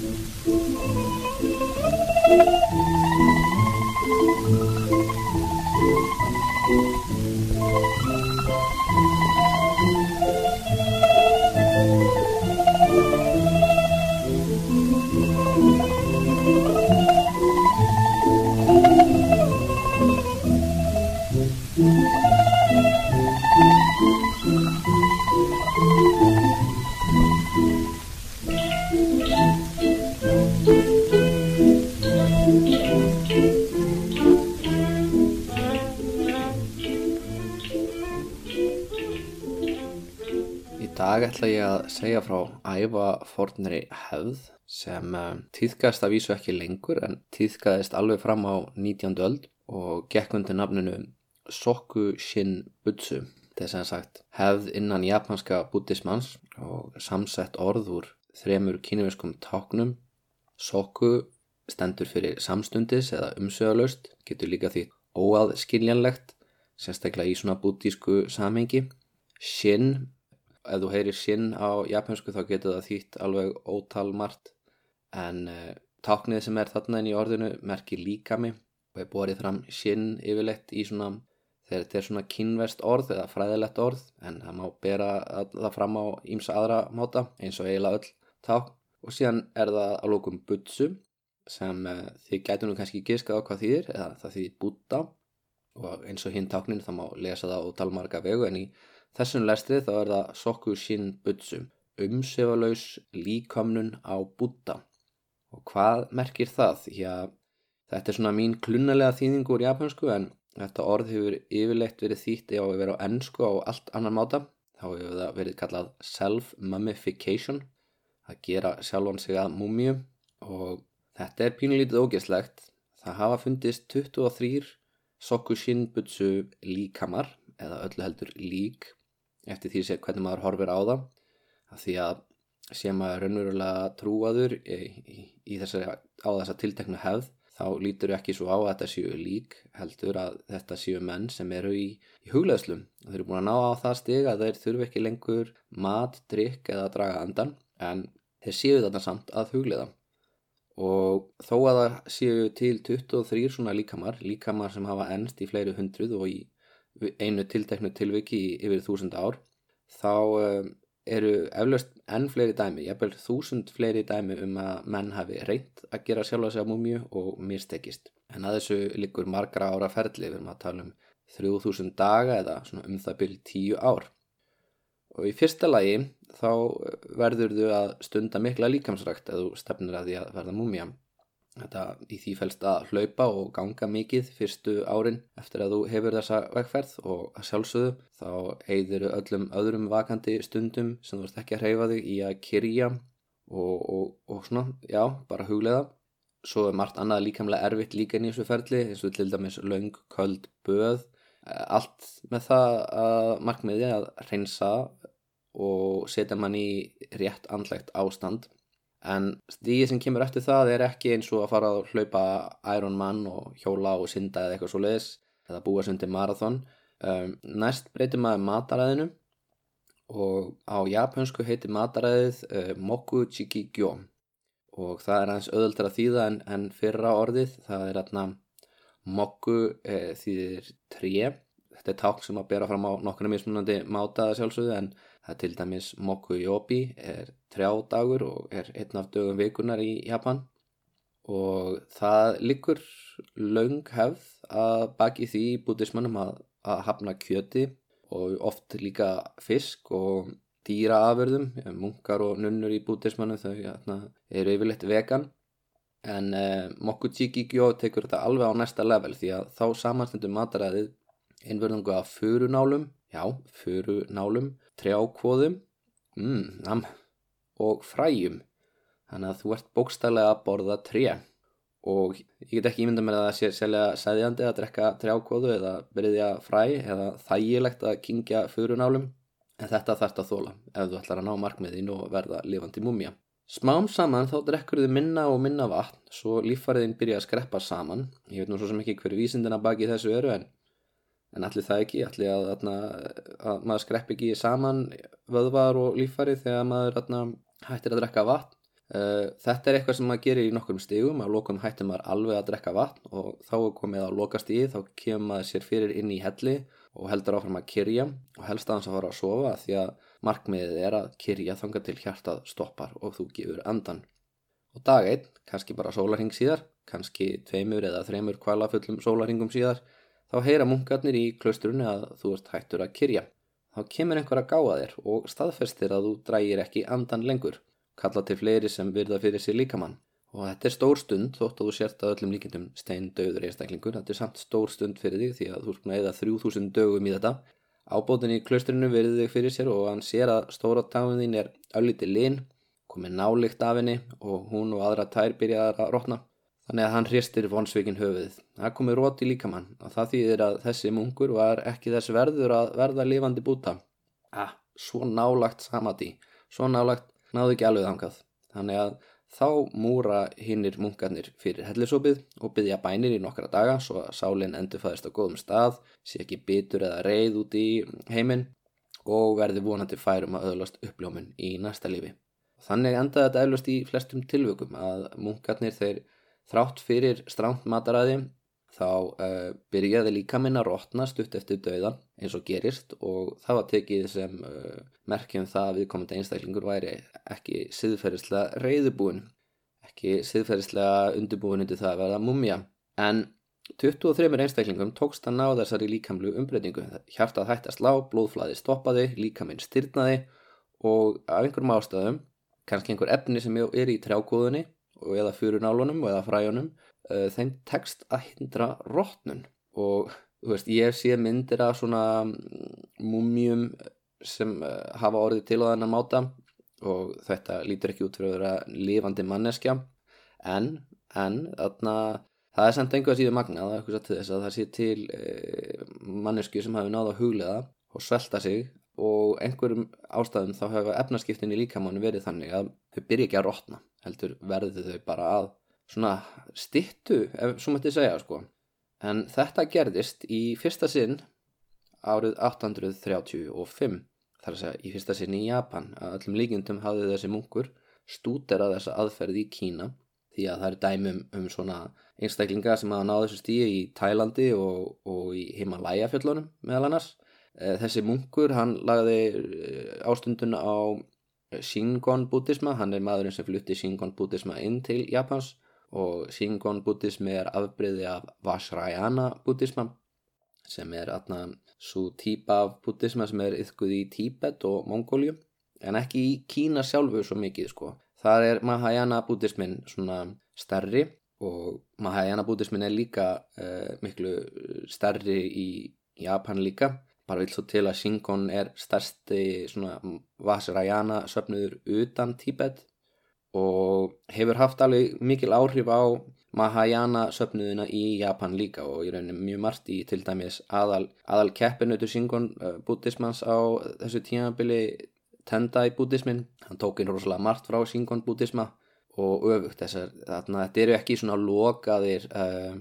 Thank you. Frá ævafornri hefð sem um, tíðkaðist að vísu ekki lengur en tíðkaðist alveg fram á 19. öld og gekk undir nafninu Soku Shin Butsu. Þetta er sem sagt hefð innan japanska buddhismans og samsett orð úr þremur kínuverskum táknum. Soku stendur fyrir samstundis eða umsöðalaust, getur líka því óaðskiljanlegt, sérstaklega í svona buddhísku samhengi. Shin ef þú heyrir sinn á japansku þá getur það þýtt alveg ótal margt. En uh, táknið sem er þarna inn í orðinu merkir líkami og er borið fram sinn yfirleitt í svona þegar þetta er svona kynverst orð eða fræðilegt orð en það má bera það fram á ímsa aðra máta eins og eiginlega öll tákn. Og síðan er það að lókum butsu sem uh, þið gætu nú kannski giskað á hvað þýðir eða það þýðir búta og eins og hinn táknin það má lesa það og tala marga vegu en í Þessum lestri þá er það Soku Shin Butsu, umsefalaus líkamnun á Buddha. Og hvað merkir það? Já, þetta er svona mín klunnalega þýðing úr japansku en þetta orð hefur yfirleitt verið þýtt að vera á ennsku á allt annan máta. Þá hefur það verið kallað self-mummification, að gera sjálfan sig að múmiu og þetta er pínulítið ógeðslegt. Það hafa fundist 23 Soku Shin Butsu líkamar eða öllu heldur lík eftir því að hvernig maður horfir á það. Að því að sé maður raunverulega trúaður í, í, í þessari, á þessa tilteknu hefð þá lítur ekki svo á að þetta séu lík heldur að þetta séu menn sem eru í, í hugleðslum og þeir eru búin að ná á það stig að þeir þurfi ekki lengur mat, drikk eða að draga andan en þeir séu þetta samt að hugleða og þó að það séu til 23 svona líkamar líkamar sem hafa ennst í fleiri hundruð og í einu tilteknu tilviki í yfir þúsund ár þá um, eru eflaust enn fleiri dæmi, jafnvel þúsund fleiri dæmi um að menn hafi reynt að gera sjálfa sig að múmju og mistekist. En að þessu likur margra ára ferli, við erum að tala um 3000 daga eða um það byrj 10 ár. Og í fyrsta lagi þá verður þú að stunda mikla líkamsrækt þú stefnir að því að verða múmja. Þetta í því fælst að hlaupa og ganga mikið fyrstu árin eftir að þú hefur þessa vegferð og að sjálfsögðu þá eigður öllum öðrum vakandi stundum sem þú ert ekki að hreyfa þig í að kyrja og, og, og svona, já, bara huglega. Svo er margt annað líkamlega erfitt líka í þessu ferli eins og til dæmis laung, köld, böð, allt með það að markmiði að reynsa og setja mann í rétt andlegt ástand en stíði sem kemur eftir það er ekki eins og að fara að hlaupa Iron Man og hjóla og synda eða eitthvað svo leiðis eða búa sundi marathon. Um, næst breytir maður mataræðinu og á japansku heitir mataræðið uh, Moku Chiki Gyo og það er aðeins öðuldra þýða en, en fyrra orðið það er aðna Moku uh, þýðir 3 þetta er ták sem að bera fram á nokkuna mismunandi mátaða sjálfsögðu en Það er til dæmis Mokuyobi er trjádagur og er einn af dögum vikunar í Japan. Og það likur laung hefð að baki því bútismannum að, að hafna kjöti og oft líka fisk og dýraaförðum, munkar og nunnur í bútismannum þau hérna, eru yfirleitt vegan. En eh, Mokuchiki-gyo tekur þetta alveg á næsta level því að þá samanstendur mataræðið einverðungu af furunálum, já, furunálum trjákvóðum mm, og fræjum. Þannig að þú ert bókstælega að borða tré. Og ég get ekki ímynda með að það sé selja sæðjandi að drekka trjákvóðu eða byrja fræ eða þægilegt að kingja fyrunálum en þetta þarfst að þóla ef þú ætlar að ná markmiðin og verða lifandi múmia. Smám saman þá drekkur þið minna og minna vatn svo líffariðin byrja að skreppa saman. Ég veit nú svo sem ekki hverju vísindina baki þessu eru en en allir það ekki, allir að, að, að maður skrepp ekki saman vöðvar og lífari þegar maður atna, hættir að drekka vatn? Uh, þetta er eitthvað sem maður gerir í nokkrum stigum. Að lokum hættir maður alveg að drekka vatn og þá komið að lokast í þá kemur maður sér fyrir inn í helli og heldur áfram að kyrja. Og helst aðeins að fara að sofa því að markmiðið er að kyrja þanga til hjartað stoppar og þú gefur andan og dag einn, kannski bara sólarhing síðar kannski tveimur eða þreimur kvælafullum sólarhingum síðar þá heyra munkarnir í klaustrunni að þú ert hættur að kyrja þá kemur einhver að gáða þér og staðfestir að þú drægir ekki andan lengur kalla til fleiri sem virða fyrir sér líkamann. Og þetta er stór stund þótt að þú sért að öllum líkindum steindauður einstaklingur. Þetta er samt stór stund fyrir þig því að þú að eða 3000 dögum í þetta. Ábótin í klaustrinu virði þig fyrir sér og hann sér að stóra táin þín er öllítið lin, komið nálikt af henni og hún og aðra tær byrjaðar að rótna. Þannig að hann hristir vonsveikin höfuðið. Það komið róti líkamann og það þýðir að þessi munkur var ekki þess verður að verða lifandi búta. Ah, svo nálagt samadí, svo nálagt náðu ekki alveg þangað. Þannig að þá múra hinnir munkarnir fyrir hellisopið og byggja bænir í nokkra daga svo að sálinn endur fæðist á góðum stað, sé ekki bitur eða reið út í heiminn og verði vonandi færum að öðlast uppljómun í næsta lífi. Þannig endaði þetta eflust í flestum tilvökum að munkarnir þeir þrátt fyrir stránt mataræði þá uh, byrjaði líka minna rótnast upp eftir döðan eins og gerist og það var tekið sem uh, merkjum það að viðkomandi einstaklingur væri ekki siðferðislega reyðubúin, ekki siðferðislega undirbúin undir það að verða mumja. En 23 einstaklingum tókst að ná þessari líkamlu umbreytingu. Hjartað hætti að slá, blóðflæði stoppaði, líkaminn styrnaði og af einhverjum ástæðum, kannski einhver efni sem er í trjákóðunni eða fyrunálunum eða fræjunum uh, þeim tekst að hindra rótnun og veist, ég sé myndir af svona múmjum sem uh, hafa orðið til á þennan máta og þetta lítur ekki út fyrir að vera lifandi manneskja. En, en þarna, það er samt einhvað síðan magnað að það sé til uh, mannesku sem hafi náða að huglega og svelta sig og einhverjum ástæðum þá hefur efnaskiptin í líkamánu verið þannig að þau byrja ekki að rótna heldur verði þau bara að svona stittu, ef svo mætti segja sko. En þetta gerðist í fyrsta sinn árið 1835, þar að segja í fyrsta sinn í Japan, að öllum líkjendum hafði þessi munkur stúderað þessa aðferð í Kína því að það er dæmum um svona einstaklinga sem hafa náðu þessu stíi í Tælandi og, og í Himalaya fjöllunum meðal annars. Eh, þessi munkur hann lagði eh, ástundun á Shingon buddhisma, hann er maðurinn sem flutti Shingon buddhisma inn til Japans og Shingon buddhismi er afbreyði af Vajrayana buddhisma sem er aðna svo típa af buddhisma sem er yfkuð í Tíbet og Mongóliu en ekki í Kína sjálfu svo mikið sko. Það er Mahayana buddhismin svona stærri og Mahayana buddhismin er líka uh, miklu stærri í Japan líka bara vil svo til að Shingon er stærsti svona Vajrayana söfnuður utan Tíbet og hefur haft alveg mikil áhrif á Mahayana söfnuðina í Japan líka og ég raunir mjög margt í til dæmis aðal, aðal keppinautu Shingon uh, buddhismans á þessu tímabili Tendai buddhismin, hann tók inn rosalega margt frá Shingon buddhisma og öfugt þessar, þarna þetta eru ekki svona lokaðir uh,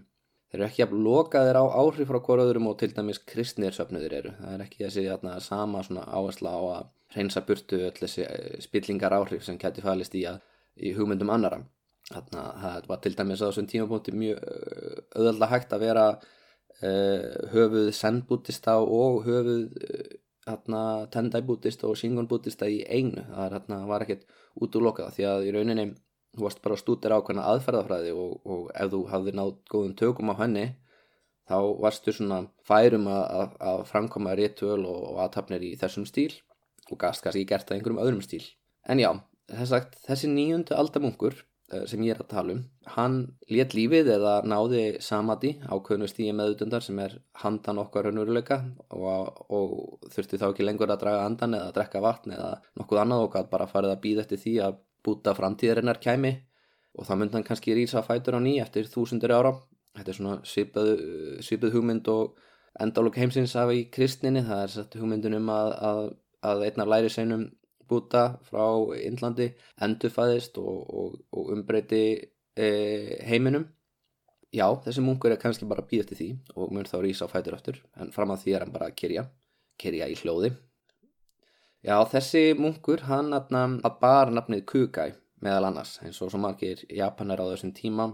þeir eru ekki að lokaðir á áhrif frá hverjaðurum og til dæmis kristnir söfnuðir eru. Það er ekki þessi þarna, sama áhersla á að reynsa burtu öll þessi uh, spillingar áhrif sem geti fælist í að í hugmyndum annara þannig að það var til dæmis á þessum tímapunkti mjög öðvölda hægt að vera uh, höfuð sennbútista og höfuð uh, tendæbútista og singonbútista í einu. Það er, var ekkert út úr lokaða því að í rauninni þú varst bara að stúdira á hvernig aðferðafræði og, og ef þú hafði nátt góðum tökum á henni þá varstu svona færum að, að framkoma ritual og, og aðtapnir í þessum stíl og gast kannski gert það einhverjum öðrum stíl. En já, sagt, þessi nýjundu aldamunkur eh, sem ég er að tala um hann let lífið eða náði samadi ákveðnu stíði meðutundar sem er handan okkar raunveruleika og, og þurfti þá ekki lengur að draga andan eða að drekka vatn eða nokkuð annað að bara farið að býða eftir því að búta framtíðarinnar kæmi og það myndi hann kannski rýsa fætur á ný eftir þúsundur ára. Þetta er svona svipað, svipað hugmynd og endálug heimsins af í kristninni. Það er sett hugmyndunum að, að, að einnar læri seinum búta frá Índlandi endurfæðist og, og, og umbreyti e, heiminum. Já, þessi munkur er kannski bara býð eftir því og mun þá rýsa fætur aftur en fram að því er hann bara að kyrja kyrja í hljóði já, þessi munkur hann bar nafnið Kugai meðal annars eins og svo margir Japanar á þessum tíma.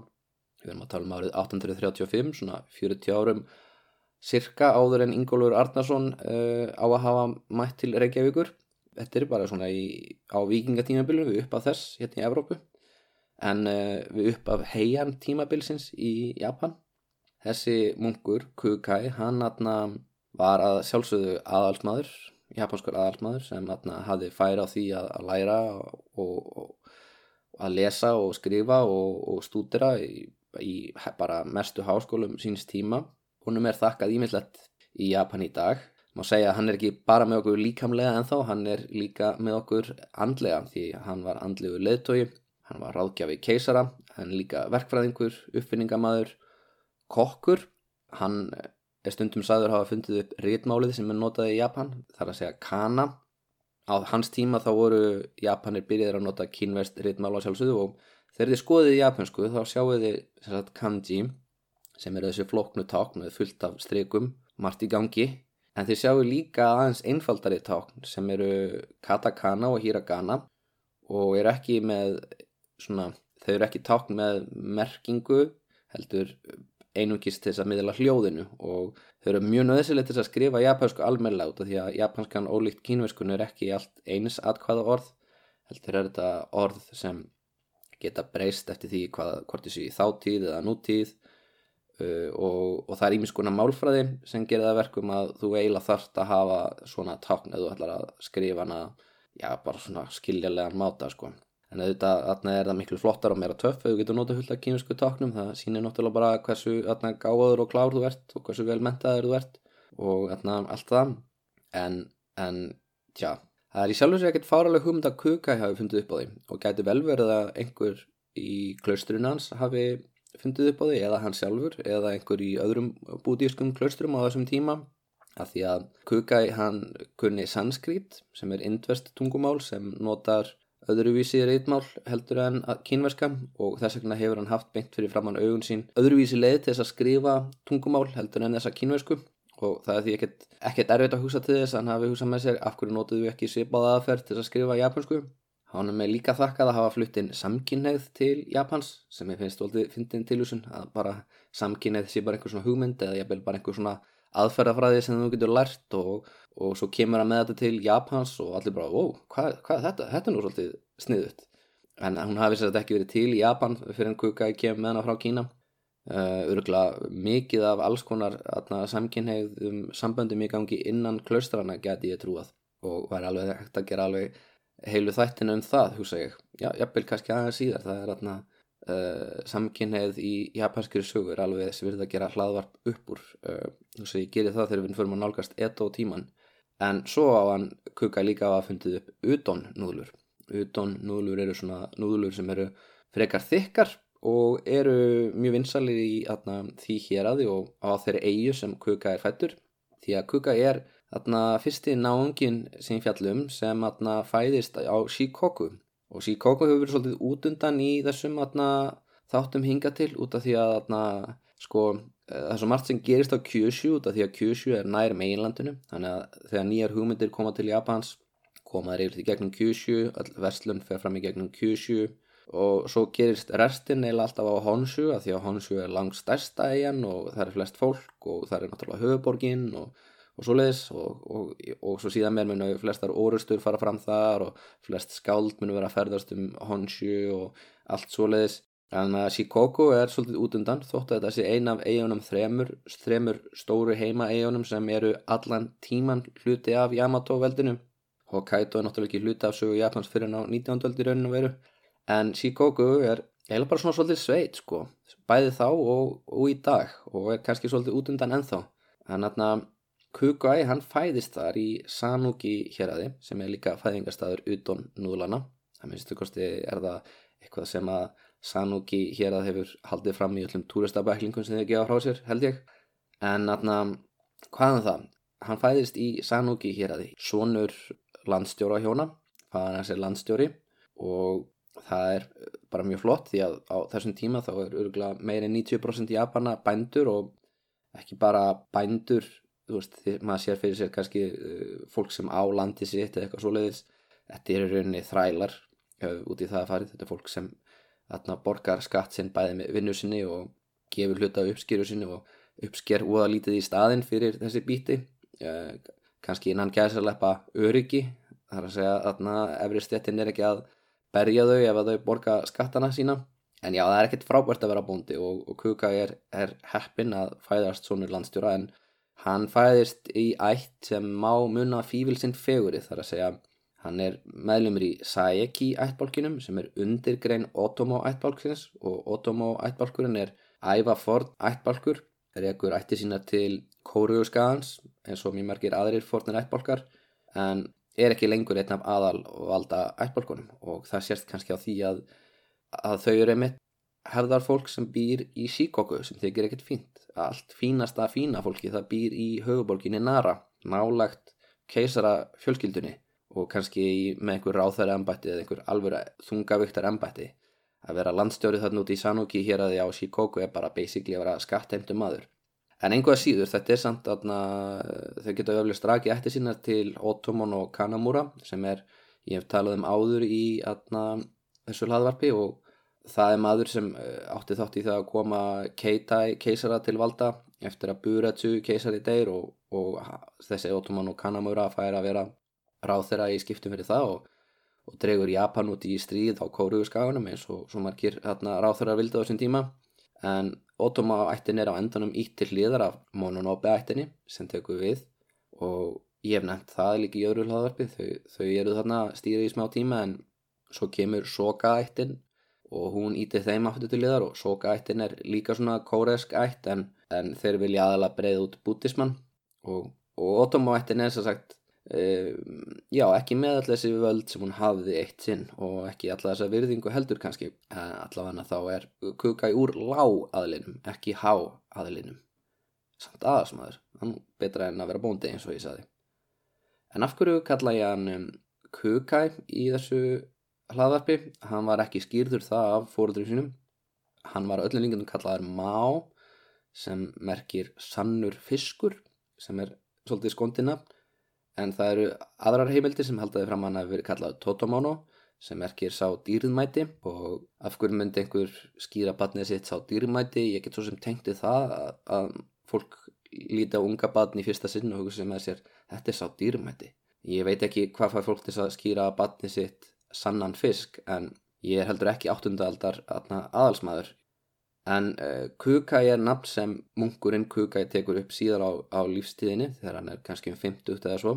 Við erum að tala um árið 1835 svona 40 árum cirka áður en Ingólfur Arnarsson uh, á að hafa mætt til Reykjavíkur. Þetta er bara svona í, á vikingatímabilu við upp af þess hérna í Evrópu en uh, við upp af heian tímabilsins í Japan. Þessi munkur Kukai hann var að sjálfsögðu aðalsmaður japanskur aðalsmaður sem atna, hafði færa á því að, að læra og, og, og að lesa og skrifa og, og stúdira í, í bara mestu háskólum síns tíma Húnum er þakkað ímyndlegt í Japan í dag. Má segja að hann er ekki bara með okkur líkamlega en þá, hann er líka með okkur andlega því hann var andlegu leðtogi, hann var ráðgjafi keisara, hann er líka verkfræðingur, uppfinningamæður, kokkur. Hann er stundum sagður að hafa fundið upp rítmálið sem er notað í Japan, þar að segja kana. Á hans tíma þá voru Japanir byrjaðir að nota kínvest rítmála sjálfsögðu og þegar þið skoðið í japansku þá sjáu þið kanji sem eru þessi floknu tákn með fullt af strykum, margt í gangi en þeir sjáu líka aðeins einfaldari tákn sem eru katakana og hiragana og eru ekki með svona, þau eru ekki tákn með merkingu heldur einungist til þess að miðla hljóðinu og þau eru mjög nöðsilegt til að skrifa japansku almennilega út af því að japanskan ólíkt kínverskun er ekki allt eins atkvæða orð heldur er þetta orð sem geta breyst eftir því hvað, hvort þessi þáttíð eða nútíð Uh, og, og það er ímiðskona málfræði sem gerir það verkum að þú eiginlega þarfst að hafa svona tákn eða þú ætlar að skrifa hana já bara svona skiljarlegan máta sko en auðvitað þarna er það miklu flottar og meira töff ef þú getur notað hullt af kýminsku táknum. Það sýnir náttúrulega bara hversu þarna gáður og klár þú ert og hversu vel mentaður þú ert og þarna allt það. En, en tja það er í sjálf og sér ekkert fáraleg hugmynd að kuka hafi fundið upp á því og gæti vel verið að einhver í klaustrunans hafi fundið upp á því eða hann sjálfur eða einhver í öðrum búdískum klöstrum á þessum tíma. Að því að Kukai hann kunni sanskrit sem er indvest tungumál sem notar öðruvísi reitmál heldur en kínverska og þess vegna hefur hann haft beint fyrir framann augun sín öðruvísi leið til þess að skrifa tungumál heldur en þessa kínversku. Og það er því ekkert, ekkert erfitt að hugsa til þess að hann hafi hugsað með sér af hverju notuðu ekki svipaða aðferð til að skrifa japansku Hann er með líka þakkað að hafa fluttinn samkynneið til Japans sem ég finnst alltaf fyndin tilvísun að bara samkynneið sé bara einhver svona hugmynd eða bel bara einhver svona aðferðafræði sem þú getur lært og, og svo kemur hann með þetta til Japans og allir bara, wow, hvað, hvað er þetta? Þetta er nú svolítið sniðut. En hún hafi sér þetta ekki verið til í Japan fyrir en Kukai kemur með hana frá Kína. Uh, eh, Öruglega mikið af alls konar samkynneið um samböndum í gangi innan klaustrana geti ég trúað og væri alveg hægt að gera alveg heilu þættinu um það, hugsa ég já, jafnvel kannski aðeins síðar það er aðna uh, samkynneið í japanskri sögur alveg þessi verið að gera hlaðvarp upp úr uh, hugsa ég gerir það þegar við förum að nálgast eto tíman en svo á hann kuka líka á að fundið upp udon núðlur. Udon núðlur eru svona núðlur sem eru frekar þykkar og eru mjög vinsalir í atna, því hér aði og á þeirri eigu sem kuka er fættur því að kuka er Þarna fyrsti náungin sem fjallum sem þarna fæðist á Shikoku. Og Shikoku hefur verið svolítið út undan í þessum þáttum hinga til út af því að sko það er svo margt sem gerist á Kyushu út af því að Kyushu er nær meginlandinu. Þannig að þegar nýjar hugmyndir koma til Japans koma þeir yfir því gegnum Kyushu all verslun fer fram í gegnum Kyushu. Og svo gerist restin eða alltaf á Honshu af því að Honshu er langt stærsta eigin og það er flest fólk og það er náttúrulega höfuborgin og og svo leiðis og, og, og svo síðan mér munu flestar orustur fara fram þar og flest skáld munu vera að ferðast um Honshu og allt svo leiðis en að Shikoku er svolítið út undan þótt að þetta sé ein af eigunum þremur, þremur stóru heima eigunum sem eru allan tíman hluti af Yamato veldinu og Kaito er náttúrulega ekki hluti af sögu Japans fyrir ná 19. veldi rauninu veru en Shikoku er eiginlega bara svona svolítið sveit sko bæði þá og, og í dag og er kannski svolítið út undan ennþá en þarna Kukai hann fæðist þar í Sanuki héræði sem er líka fæðingarstaður utan núðlana. Það minnstu kosti er það eitthvað sem að Sanuki héræð hefur haldið fram í öllum túristabæklingum sem þau gefa frá sér held ég. En aðna, hvaðan um það? Hann fæðist í Sanuki héræði, sonur landstjóra hjóna, hvaðan hans er landstjóri og það er bara mjög flott því að á þessum tíma þá er örgulega meirinn 90% Japana bændur og ekki bara bændur þú veist, maður sér fyrir sér kannski uh, fólk sem á landi sitt eða eitthvað svoleiðis þetta er í rauninni þrælar út í það að farið, þetta er fólk sem atna, borgar skatt sinn bæði með vinnu sinni og gefur hluta uppskýru sinni og uppsker úða lítið í staðin fyrir þessi bíti uh, kannski innan gæðsarleppa öryggi. Þar að segja að efri stettin er ekki að berja þau ef að þau borga skattana sína. En já það er ekkert frábært að vera bóndi og, og Kuka er, er heppin að fæðast svonur landstjóra en hann fæðist í ætt sem má munna fívilsinn feguri þar að segja hann er meðlumur í Saeki ættbálkinum sem er undirgrein Otomo ættbálksins og Otomo ættbálkurinn er æfa ford ættbálkur rekur ætti sína til Kóruðuskagans eins og mjög margir aðrir fordnir ættbálkar en er ekki lengur einn af aðal og valda ættbálkunum og það sést kannski á því að, að þau eru einmitt hefðar fólk sem býr í Shikoku sem þykir ekkert fínt. Allt fínasta fína fólki það býr í höfuborginni Nara nálagt keisara fjölskyldunni og kannski með einhver ráþæri embætti eða einhver alveg þungavíktar embætti að vera landstjóri þarna út í Sanuki hér að því á Shikoku er bara basically að vera skattheimtu maður. En einhvað síður, þetta er samt að þau geta öflið straki eftir sína til Otomon og Kanamura sem er, ég hef talað um áður í atna, þessu hlaðvarpi og það er maður sem eh, átti þátt í það að koma Keitai keisara til valda eftir að Buratsu keisari deyr og, og þessi Otomon og Kanamura fær að vera ráð þeirra í skiptum fyrir það og, og dregur Japan út í stríð á Kóruðuskagunum eins og svo margir ráð þeirra vildi á þessum tíma. En Otoma ættin er á endanum ítt til hliðar af Mononobe ættinni sem tekur við. Og ég hef nefnt það líka í öðru hlaðvarpi þau, þau eru þarna stýrið í smá tíma en svo kemur Soka ættin og hún íti þeim aftur til hliðar og Soka ættin er líka svona kóresk ætt en, en þeir vilja aðalega breyða út bútismann og, og Otoma ættin er svo sagt já, ekki með alltaf þessi völd sem hún hafði eitt sinn og ekki alltaf þessa virðingu heldur kannski. Uh, allavega þá er kukai úr lág aðlinum, ekki há aðlinum samt aðasmaður hann betra en að vera bóndi eins og ég saði en af hverju kalla ég hann um, kukai í þessu hlaðvarpi, hann var ekki skýrður það af fóröldurinn sínum. Hann var öllum língundum kallaður má sem merkir sannur fiskur sem er svolítið skondina en það eru aðrar heimildir sem haldaði fram hann að verið kallað Totomono sem merkir sá dýrðmæti. Og af hverju myndi einhver skýra batnið sitt sá dýrðmæti? Ég get svo sem tengti það að, að fólk líti á unga batni í fyrsta sinn og hugsa sem að sér þetta er sá dýrðmæti. Ég veit ekki hvað fær fólk til að skýra batnið sitt sannan fisk en ég er heldur ekki áttundaldar aðalsmaður en uh, Kukai er nafn sem munkurinn Kukai tekur upp síðar á, á lífstíðinni þegar hann er kannski um 50 eða svo.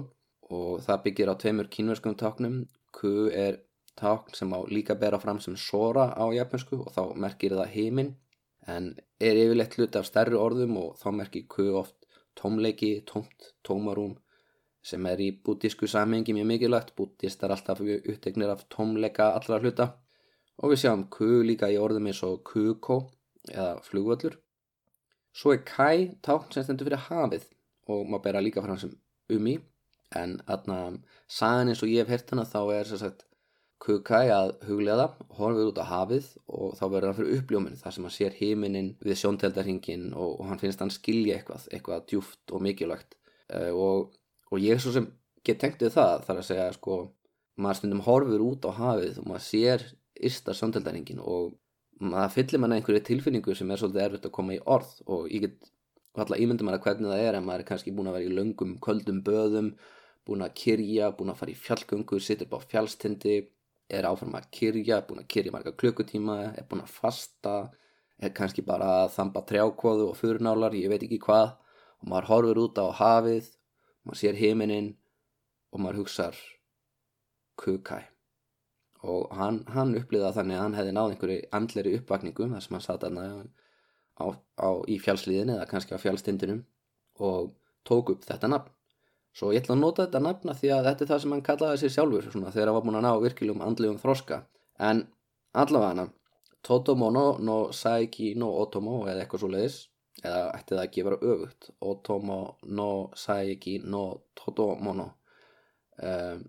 Og það byggir á tveimur kínverskum táknum. Ku er tákn sem á líka bera fram sem Sora á japansku og þá merkir það heiminn en er yfirleitt hlut af stærri orðum og þá merkir Ku oft tómleiki, tómt, tómarúm sem er í bútísku samhengi mjög mikilvægt, bútist er alltaf upptegnir af tómleika allra hluta. Og við sjáum Ku líka í orðum eins og Kuko eða flugvöllur. Svo er Kai tákn sem stendur fyrir hafið og maður bera líka fram sem umi en aðna sagan eins og ég hef hert hana þá er svo sagt Kukai að huglega horfið út á hafið og þá verður hann fyrir uppljóminn þar sem hann sér heiminin við sjónteldarhingin og, og hann finnst hann skilja eitthvað, eitthvað djúft og mikilvægt uh, og, og ég er svo sem get tengt við það þar að segja sko maður stundum horfið út á hafið og maður sér yrsta sjónteldarhingin og maður fyllir manna einhverju tilfinningu sem er svolítið erfitt að koma í orð og ég get alltaf ímyndum að hvernig það er en maður er kannski búin að vera í löngum, köldum böðum búin að kyrja, búin að fara í fjallgöngu sittur bá fjallstindi er áfram að kyrja, búin að kyrja marga klukkutíma, er búin að fasta er kannski bara að þamba trjákvoðu og fyrrnálar, ég veit ekki hvað og maður horfur út á hafið maður sér heiminin og maður hugsar kukai og hann, hann upplýða þannig að hann hefði náð einhverju andleri uppvakningu þar sem hann satt aðna á, á, í fjálsliðin eða kannski á fjálstindinum og tók upp þetta nafn. Svo ég ætla að nota þetta nafna því að þetta er það sem hann kallaði sér sjálfur svona, þegar hann var búin að ná virkilegum andlegum þroska. En allavega hann Totomo no, no Saiki no Otomo eða eitthvað svo leiðis eða ætti það ekki vera öfugt Otomo no Saiki no Totomo no um,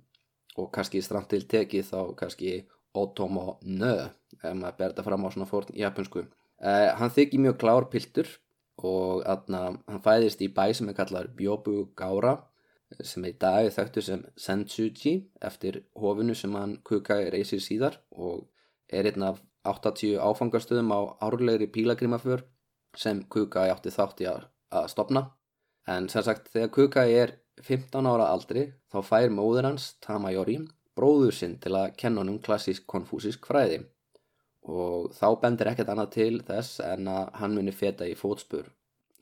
og kannski stramt til tekið þá kannski Otomo Nö ef maður ber þetta fram á svona fórn japansku uh, hann þykir mjög klár piltur og atna, hann fæðist í bæ sem er kallar Bjóbu Gára sem í dag er þekktu sem Sensuji eftir hofinu sem hann Kukai reysir síðar og er einn af 80 áfangastöðum á árlegri pílagrimaför sem Kukai átti þátti að, að stopna. En sem sagt þegar Kukai er 15 ára aldri þá fær móður hans Tamayori bróður sinn til að kenna honum klassísk konfúsisk fræði og þá bendir ekkert annað til þess en að hann muni feta í fótspur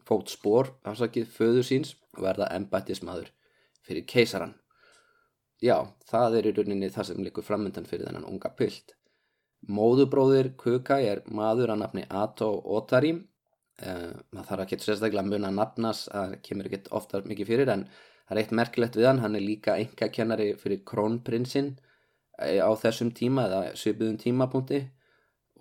fótspor afsakið föður síns og verða embættismadur fyrir keisaran. Já, það er í rauninni það sem likur framöndan fyrir þennan unga pilt. Móðubróðir Kukai er maður að nafni Ato Otari. Uh, maður þarf ekki sérstaklega að muna nafnas, það kemur ekki oftar mikið fyrir en það er eitt merkilegt við hann. Hann er líka enga kennari fyrir krónprinsinn eh, á þessum tíma eða söpuðum tímapunkti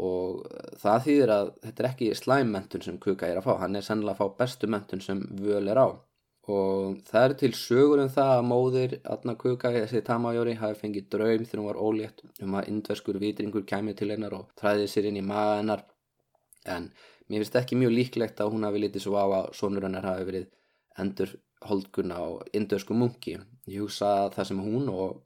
og það þýðir að þetta er ekki slæmmentun sem Kukai er að fá. Hann er sannlega að fá bestu mentun sem völ er á og það er til sögur um það að móðir Adna Kukai, þessi Tamajóri hafi fengið draum þegar hún var ólétt um að indverskur vitringur kæmi til hennar og træði sér inn í maga hennar en mér finnst ekki mjög líklegt að hún hafi litið svo á að sonur hennar hafi verið endur holdgunna á indversku munki. Ég hugsa að það sem hún og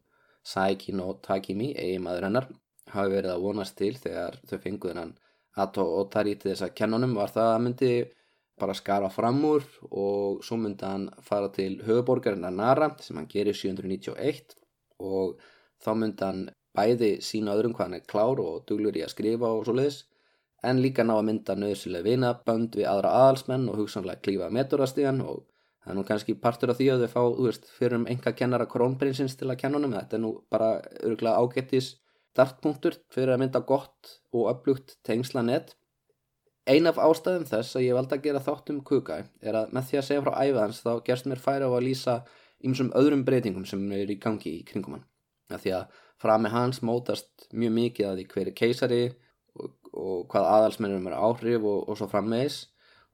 Saikin og Takimi, eigi maður hennar hafi verið að vonast til þegar þau fenguð hennan Ato og Tari til þess að kennunum var það að myndi bara skara fram úr og svo myndi hann fara til höfuborgarinnar Nara sem hann gerir 791 og þá myndi hann bæði sína öðrum hvað hann er klár og duglur í að skrifa og svo leiðis en líka ná að mynda nöðsilega vinabönd við aðra aðalsmenn og hugsanlega klífa meturastíðan og það er nú kannski partur af því að þau fá, þú veist, fyrir um enga kennara krónprinsins til að kenna honum, þetta er nú bara örgulega ágættis startpunktur fyrir að mynda gott og upplugt tengslanett Ein af ástæðum þess að ég valda að gera þátt um Kukai er að með því að segja frá æfðans þá gerst mér færa á að lýsa ymsum öðrum breytingum sem er í gangi í kringum hann. Að því að frá með hans mótast mjög mikið að því hver er keisari og, og hvað aðalsmennum er áhrif og, og svo frammeðis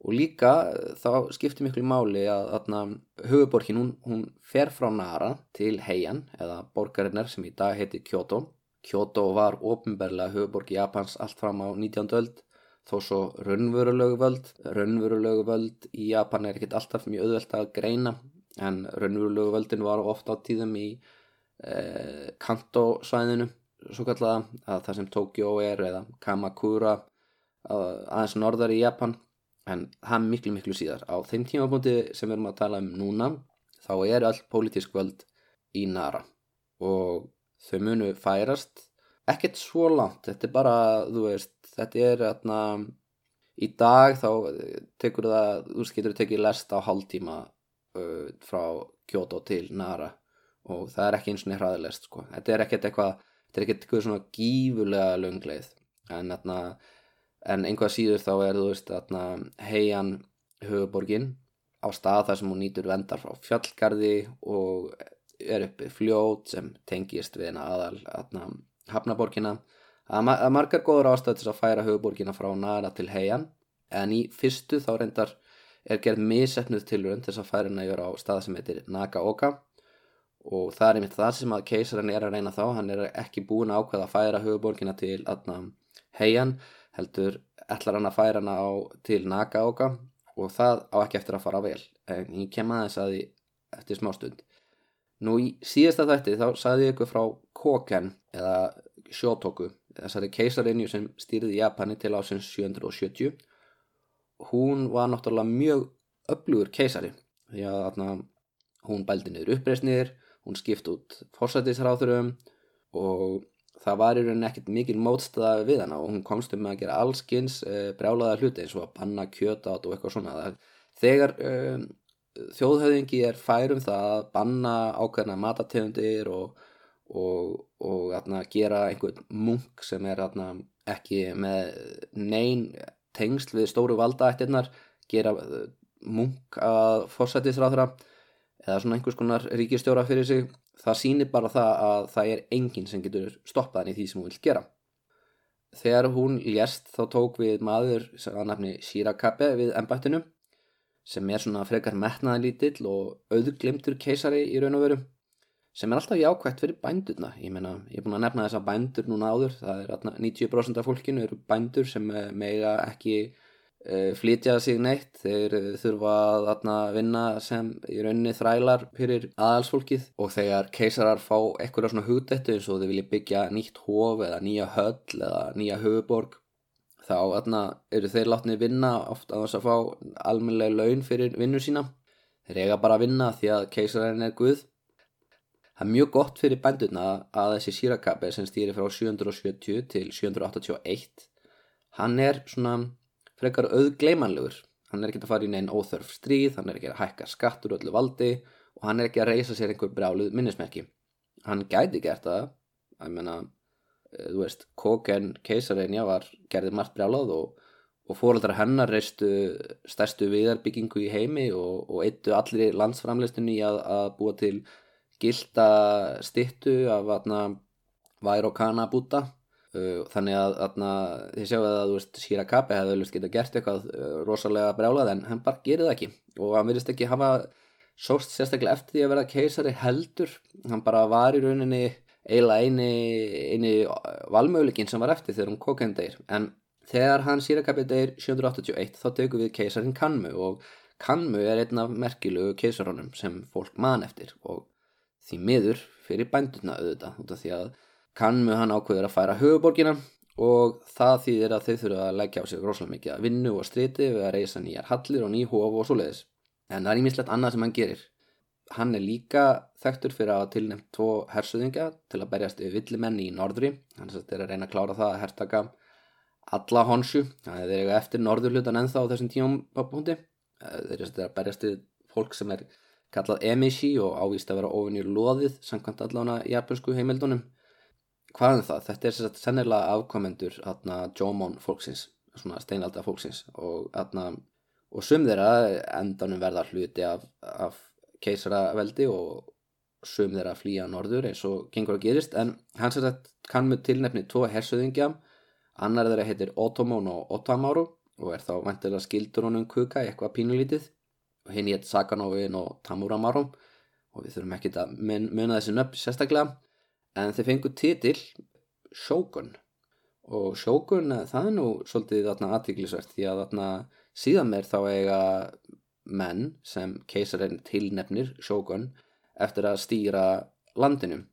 og líka þá skiptir miklu máli að, að huguborgin hún, hún fer frá Nara til Heian eða borgarinnar sem í dag heiti Kyoto. Kyoto var ofinberlega huguborg Japans allt fram á 19. öld þó svo raunverulegu völd raunverulegu völd í Japan er ekkert alltaf mjög auðvelt að greina en raunverulegu völdin var ofta á tíðum í eh, Kanto svæðinu svo kallaða að það sem Tokyo er eða Kamakura aðeins norðar í Japan en það er miklu miklu síðar. Á þeim tímapunkti sem við erum að tala um núna þá er all pólitísk völd í Nara. Og þau munu færast ekkert svo langt, þetta er bara þú veist, þetta er atna, í dag þá tekur það, þú getur tekið lest á hálftíma uh, frá Kyoto til Nara. Og það er ekki eins og nefnir hraðilest sko. þetta er ekkert eitthvað þetta er ekkert eitthvað svona gífulega löngleið en, atna, en einhvað síður þá er þú veist atna, heian höfuborgin á stað þar sem hún nýtur vendar frá fjallgarði og er uppi fljót sem tengist við aðal atna Hafnaborgina. Að margar góður ástöð til að færa höfuborgina frá Nara til Heian en í fyrstu þá reyndar er gerð misetnuð tilurinn til þess að færa hennar á stað sem heitir Nagaoka og það er einmitt það sem að keisarinn er að reyna þá. Hann er ekki búin að ákveða að færa höfuborgina til aðna Heian heldur ætlar hann að færa hana á til Nagaoka og það á ekki eftir að fara vel en ég kem að þess að því eftir smá stund Nú í síðasta þætti þá sagði ég ykkur frá Koken eða Shotoku, þessari keisarinju sem stýrði Japani til ásins 770. Hún var náttúrulega mjög öflugur keisari því að atna, hún bældi niður uppreysnir, hún skipt út fórsættisráðurum og það var í rauninni ekkert mikil mótstaða við hana og hún komst um að gera allskins e, eh, brjálaða hluti eins og að banna kjöta og eitthvað svona. Þegar e, þjóðhauðingi er færum það að banna ákveðna matategundir og, og, og atna, gera einhvern munk sem er atna, ekki með neyn tengsl við stóru valdaættirnar gera uh, munk að fórsættisráðra eða svona einhvers konar ríkistjóra fyrir sig það sýnir bara það að það er enginn sem getur stoppað henni því sem hún vil gera. Þegar hún lést þá tók við maður sem að nefni Shirakabe við ennbættinu sem er svona frekar metnaðalítill og auðglimtur keisari í raun og veru sem er alltaf jákvægt fyrir bændurna ég meina, ég er búin að nefna þessa bændur núna áður það er 90% af fólkinu eru bændur sem mega ekki flytja sig neitt. Þeir þurfa að þarna, vinna sem í rauninni þrælar fyrir aðalsfólkið. Og þegar keisarar fá eitthvað svona hugdættu eins og þeir vilja byggja nýtt hof eða nýja höll eða nýja höfuborg þá þarna, eru þeir látni vinna ofta á þess að fá almenlega laun fyrir vinnu sína. Þeir eiga bara að vinna því að keisarinn er guð. Það er mjög gott fyrir bændurna að þessi Shirakabe sem stýri frá 770 til 781 hann er svona frekar auðgleimanlegur hann er ekki að fara í neinn óþörf stríð hann er ekki að hækka skattur öllu valdi og hann er ekki að reysa sér einhver brjáluð minnismerki. Hann gæti gert það. Ég menna, eh, þú veist Koken keisareinja var gerðið margt brjálað og, og fóröldra hennar reistu stærstu viðarbyggingu í heimi og, og eittu allir landsframleistunni að, að búa til gilda stittu af væri og kana búta uh, þannig að atna, þið sjáu að veist Shirakabe hefði vel geta gert eitthvað uh, rosalega brjálað en hann bara gerir það ekki. Og hann verðist ekki hafa sóst sérstaklega eftir því að vera keisari heldur. Hann bara var í rauninni eiginlega eini, eini valmöguleikin sem var eftir þegar hún kokendegir en þegar hann Shirakabe degir 781 þá tegur við keisarin Kanmu. Og Kanmu er einn af merkilugu keisarunum sem fólk man eftir. Og því miður fyrir bænduna auðvitað út af því að kannmu hann ákveður að færa höfuborgina og það þýðir að þau þurfa að leggja á sig rosalega mikið að vinnu og striti við að reysa nýjar hallir og ný hóf og svo leiðis en það er ímislegt annað sem hann gerir. Hann er líka þekktur fyrir að tilnæmt tvo hersuðinga til að berjast við villimenni í norðri. Hann er að reyna að klára það að hertaka alla honsju það er eitthvað eftir norðurlutan ennþá á þessum tíum punkti. Þeir eru að berjast við fólk sem er kallað emishi og ávist að vera ofinir loðið samkvæmt allána japansku heimildunum hvað er það? Þetta er sérstaklega sennilega afkomendur Jómon fólksins svona steinalda fólksins og, atna, og sum þeirra endanum verða hluti af, af keisaraveldi og sum þeirra flýja norður eins og gengur að gerist. En hans er þetta kann með tilnefni tvo hersöðingja. Annar þeirra heitir Otomon og Otamaru og er þá vantilega skildur honum kuka eitthvað pínulítið. Og hinn hétt Sakanovin og Tamuramaru og við þurfum ekki að muna þessi nöpp sérstaklega en þeir fengu titil Shogun. Og Shogun eh, það er nú svolítið þarna aðtíklisvert því að þarna síðan meir þá eiga menn sem keisarinn tilnefnir Shogun eftir að stýra landinu.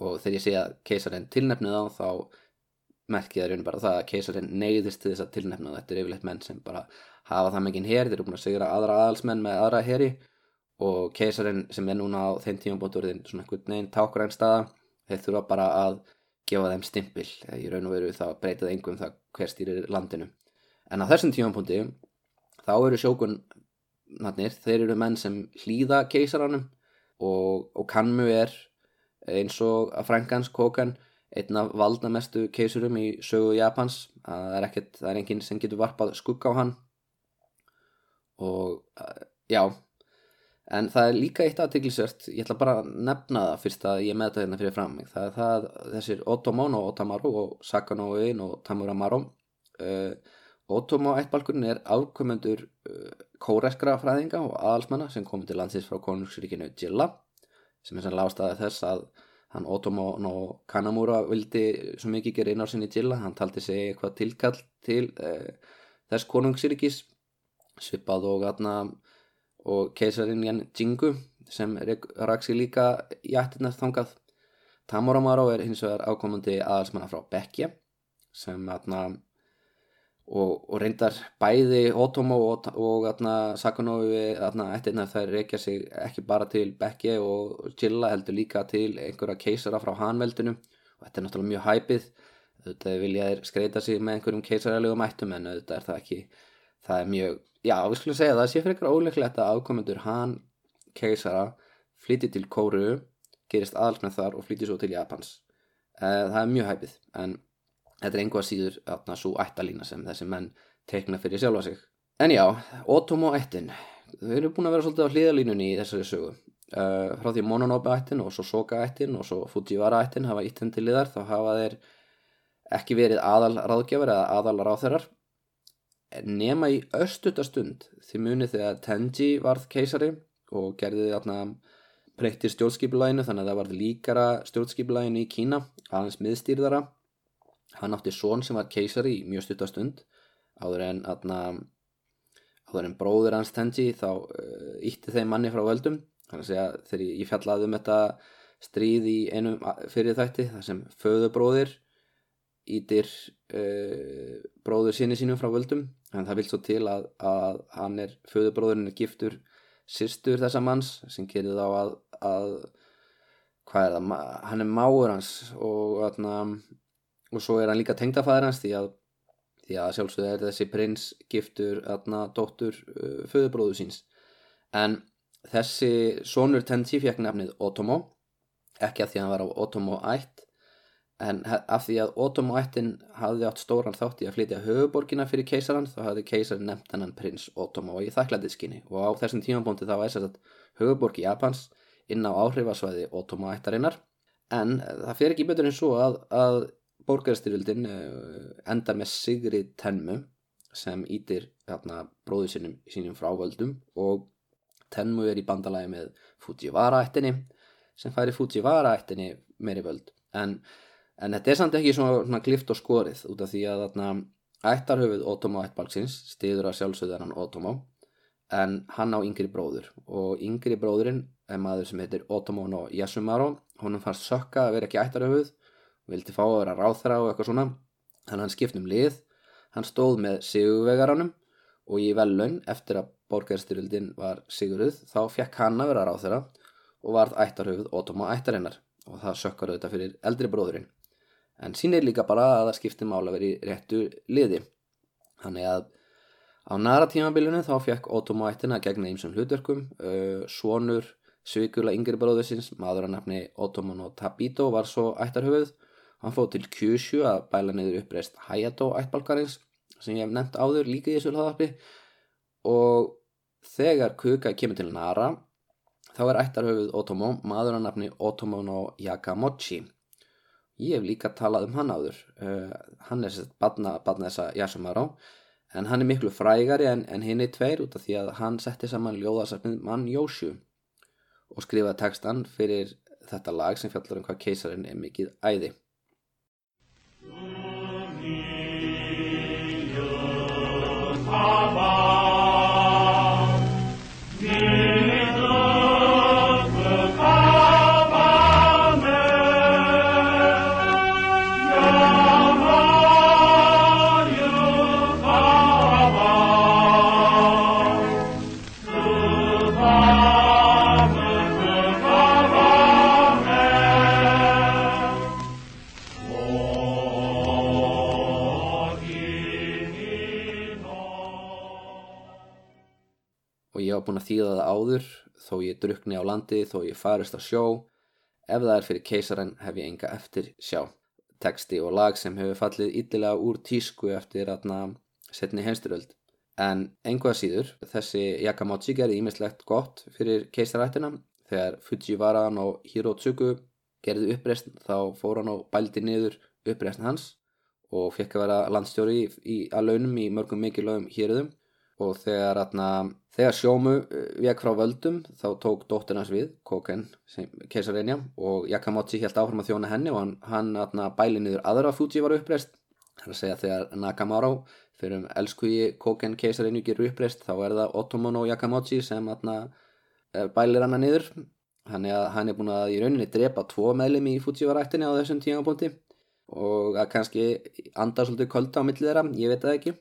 Og þegar ég segja keisarinn tilnefnið á þá merkið er raun bara það að keisarinn neyðist til þess að tilnefna þetta er yfirleitt menn sem bara hafa það mikinn hér, þeir eru búin að segra aðra aðalsmenn með aðra héri og keisarinn sem er núna á þeim tíum bótturðin svona einhvern veginn tákgræn staða þeir þurfa bara að gefa þeim stimpil í raun og veru það breytið engum það hver stýrir landinu. En á þessum tímapunkti þá eru sjókunnarnir þeir eru menn sem hlýða keisaranum og, og kannmu er eins og að Frankans Kokan einn af valdamestu keisurum í sögu Japans. Það er, ekkert, það er enginn sem getur varpað skugga á hann. Og uh, já en það er líka eitt aðtiklisvert ég ætla bara að nefna það fyrst að ég með þetta hérna fyrir fram það er það þessir Otomon og Otamaru og Sakanoin og Tamuramaru uh, Otomo ættbalkurinn er afkomendur uh, kóreskra fræðinga og aðalsmanna sem komið til landsins frá konungsríkinu Jilla sem er sann lástaði þess að hann Otomo og Kanamura vildi svo mikið gera inn á sinni Jilla. Hann taldi sig eitthvað tilkall til uh, þess konungsríkis svipað og aðna og keisarinn Jan Jingu sem raksi líka í ættirna þangað. Tamuramaro er hins vegar ákomandi aðalsmanna frá Bekkja sem aðna og, og reyndar bæði Otomo og, og aðna ættirna þær reykja sig ekki bara til Bekkja og Chilla heldur líka til einhverja keisara frá Hanveldinu. Og þetta er náttúrulega mjög hæpið þetta vilja skreita sig með einhverjum keisaralegu mættum en þetta er það ekki það er mjög já, við skulum segja það sé eitthvað óleiklegt að ákomendur hann keisara flytti til Kóru gerist aðalsmenn þar og flytti svo til Japans. Eh, það er mjög hæpið en þetta er einhvað síður svo ættalína sem þessi menn teikna fyrir sjálfa sig. En já, Otomo ættin. Þau eru búin að vera svolítið á hlýðalínunni í þessari sögu. Uh, frá því Mononobe ættin og svo Soka ættin og svo Fujiwara ættin hafa íttin til liðar þá hafa þeir ekki verið aðal ráðgjafar eða aðal ráðherrar nema í östutastund því munið þegar Tenji varð keisari og gerði þarna breytti stjórnskipulæginu þannig að það varð líkara stjórnskipulæginu í Kína aðeins miðstýrðara. Hann átti són sem var keisari í mjög stuttastund áður en aðna áður en bróður hans Tenji þá uh, ítti þeim manni frá völdum. Þannig að þegar ég fjallaði um þetta stríð í einum fyrir þætti þar sem föðubróðir ítir uh, bróður sinni sínum frá völdum en það vil svo til að, að hann er föðubróðurinn er giftur sýstur þessa manns sem gerir þá að, að hvað er það, hann er máur hans og, atna, og svo er hann líka tengdafæður hans því að að sjálfsögðu er þessi prins giftur aðna dóttur uh, föðubróðu síns. En þessi sonur Tenji fekk nefnið Otomo ekki að því að hann var á Otomo ætt en af því að Otomo ættin hafði átt stóran þátt í að flytja höfuborgina fyrir keisaran þá hafði keisarin nefnt hennan prins Otomo í þakklæðiskinni og á þessum tímabóndi þá sér að höfuborgi Japans inn á áhrifasvæði Otomo ættarinnar en það fer ekki betur en svo að, að borgarstyrjöldin eh, endar með Sigri Tenmu sem ítir bróðu sínum, sínum frá völdum og Tenmu er í bandalagi með Fujiwara ættinni sem færi Fujiwara ættinni meiri völd. En, en þetta er samt ekki svona, svona glift og skorið út af því að þarna, ættarhöfuð Otomo ættbalksins stiður að sjálfsögðanan Otomo en hann á yngri bróður. Og yngri bróðurinn er maður sem heitir Otomo no Yasumaro. Honum fannst sökka að vera ekki ættarhöfuð vildi fá að vera ráþra og eitthvað svona. Þannig hann skipt um lið. Hann stóð með sigurvegaranum og í velun eftir að borgarstyrildin var siguruð þá fekk hann að vera ráþra og varð ættarhauð ótóma ættarinnar. Og það sökkar auðvitað fyrir eldri bróðurinn en sínir líka bara að það skipti mála verið réttu liði. Þannig að á næra tímabilinu þá fekk ótóma ættina gegna einsum hlutverkum. Uh, svonur Svíkula yngri bróðusins, maður að nafni Otomono Tabito var svo ættarhauð Hann fóð til Kyushu að bæla niður uppreist Hayato ættbalkarins sem ég hef nefnt áður líka í þessu hlaðarpi og þegar Kuka kemur til Nara þá er ættarhauðuð Otomo maður að nafni Otomo no Yakamochi. Ég hef líka talað um hann áður. Uh, hann er sett badna, badna þessa Yasumaro en hann er miklu frægari en, en hinn er tveir út af því að hann setti saman ljóðarsafnið mann Jósju og skrifaði textan fyrir þetta lag sem fjallar um hvað keisarin er mikið æði. var búin að þýða það áður þó ég drukni á landi, þó ég farist á sjó. Ef það er fyrir keisaran hef ég enga eftir sjá. Teksti og lag sem hefur fallið yllilega úr tísku eftir aðna setni heimsturöld en einhvað síður þessi Yakamochi gerði ímislegt gott fyrir keisarættina þegar Fujiwara og Hirotsugu gerði uppreist þá fór hann og bældi niður uppreist hans og fekk að vera landstjóri í, í, að launum í mörgum mikilvægum hýrðum og þegar, atna, þegar sjómu eh, vek frá völdum þá tók dóttirnas við, Koken keisareinja og Yakamochi held áfram að þjóna henni og hann, hann atna, bæli niður aðra Fuji var uppreist. Er að segja þegar Nakamaro fyrir um elskuji Koken keisareinju gerur uppreist þá er það Otomono Yakamochi sem atna, eh, bælir hann niður. Hann er, hann er búin að í rauninni drepa tvo meðlum í Fuji varættinni á þessum tímapunkti. Og að kannski anda svolítið kolda á millið þeirra, ég veit það ekki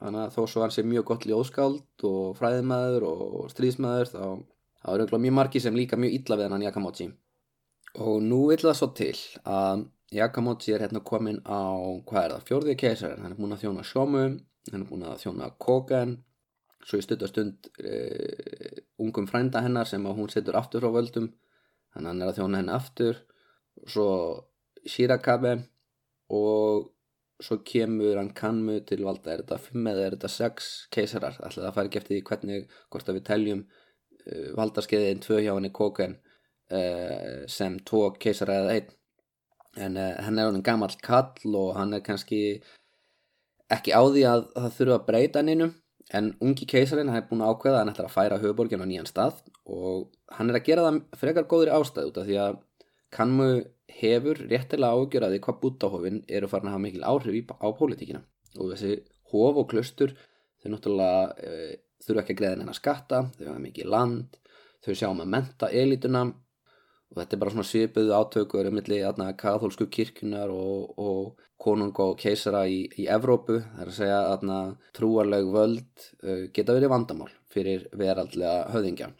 þannig að þó svo hann sé mjög gott ljóðskáld og fræðimæður og stríðsmæður þá, þá er auðvitað mjög margi sem líka mjög illa við hann Yakamochi. Og nú vil það svo til að Yakamochi er hérna komin á hvað er það, fjórðið keisar hann er búin að þjóna Shomu hann er búin að þjóna Kogen. Svo í stuttastund uh, ungum frænda hennar sem hún setur aftur frá völdum. Þannig að hann er að þjóna henni aftur. Svo Shirakabe og svo kemur hann kannmu til valda. Er þetta 5 eða er þetta 6 keisarar? Alltaf það fær ekki eftir því hvernig hvort að við teljum uh, valdarskeiðin 2 hjá henni kóken uh, sem 2 keisara eða 1 en uh, hann er hann gammal kall og hann er kannski ekki á því að það þurfa að breyta hann innum en ungi keisarin hann er búin að ákveða að hann ætlar að færa höfuborgin á nýjan stað og hann er að gera það frekar góðri ástæð út af því að kannmu hefur réttilega ágjörði hvað bútahofin eru farin að hafa mikil áhrif á pólitíkina. Og þessi hof og klustur þau náttúrulega e, þurfa ekki að greiða neina skatta, þau hafa mikið land, þau sjá um að menta elituna og þetta er bara svona svipuðu átökur um milli kathólsku kirkunar og, og konung og keisara í, í Evrópu, það er að segja að trúarleg völd uh, geta verið vandamál fyrir veraldlega höfðingja.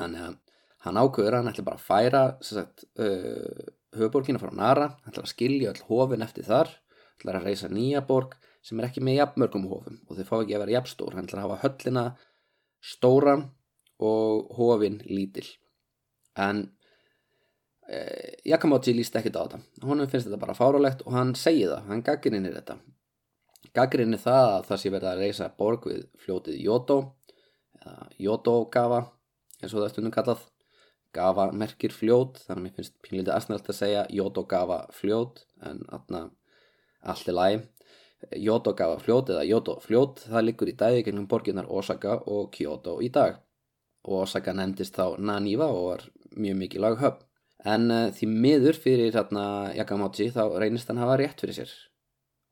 Þannig að hann ákveður að hann ætla bara að færa sagt, uh, höfuborgina frá Nara, hann ætla að skilja all hofin eftir þar, hann ætla að reysa nýja borg sem er ekki með jafnmörgum hofum og þau fá ekki að vera jafnstór, hann ætla að hafa höllina stóra og hofin lítill. En eh, Yakamochi líst ekkit á þetta. Honum finnst þetta bara fárálegt og hann segi það hann gaggrinir þetta. Gaggrinir það að það sé verið að reysa borg við fljótið Yoto eða Yoto-gafa eins og það stundum kallað gafa merkir fljót þannig að mér finnst pínlítið aðsnælt að segja Yoto-gafa fljót en atna, allt er læg Yoto-gafa fljót eða Yoto-fljót það liggur í dæði gegnum borginnar Osaka og Kyoto í dag. Osaka nefndist þá Naniwa og var mjög mikið lag höfn en uh, því miður fyrir hérna Yakamochi þá reynist hann hafa rétt fyrir sér.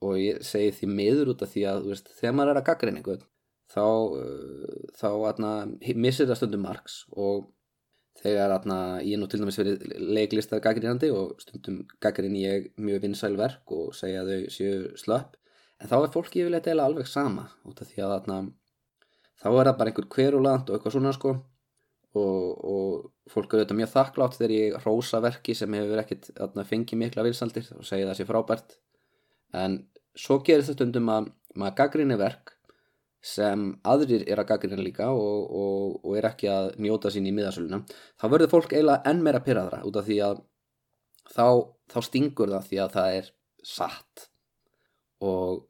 Og ég segi því miður út af því að veist, þegar maður er að gaggra einhvern þá, uh, þá atna, missir það stundum margs og þegar atna, ég nú til dæmis verið leiklistar gaggrínandi og stundum gaggrin ég mjög vinsæl verk og segja þau séu slöpp en þá er fólki yfirleitt eða alveg sama út af því að atna, þá er það bara einhver hveruland og eitthvað svona sko og, og fólk eru auðvitað mjög þakklátt þegar ég rósa verki sem hefur ekkert fengið mikla vilsaldir og segja það sé frábært. En svo gerir þetta stundum að maður gaggrinni verk sem aðrir er að gaggrina líka og, og, og er ekki að njóta sín í miðasöluna þá verður fólk eiginlega enn meira pyrraðra út af því að þá, þá stingur það því að það er satt og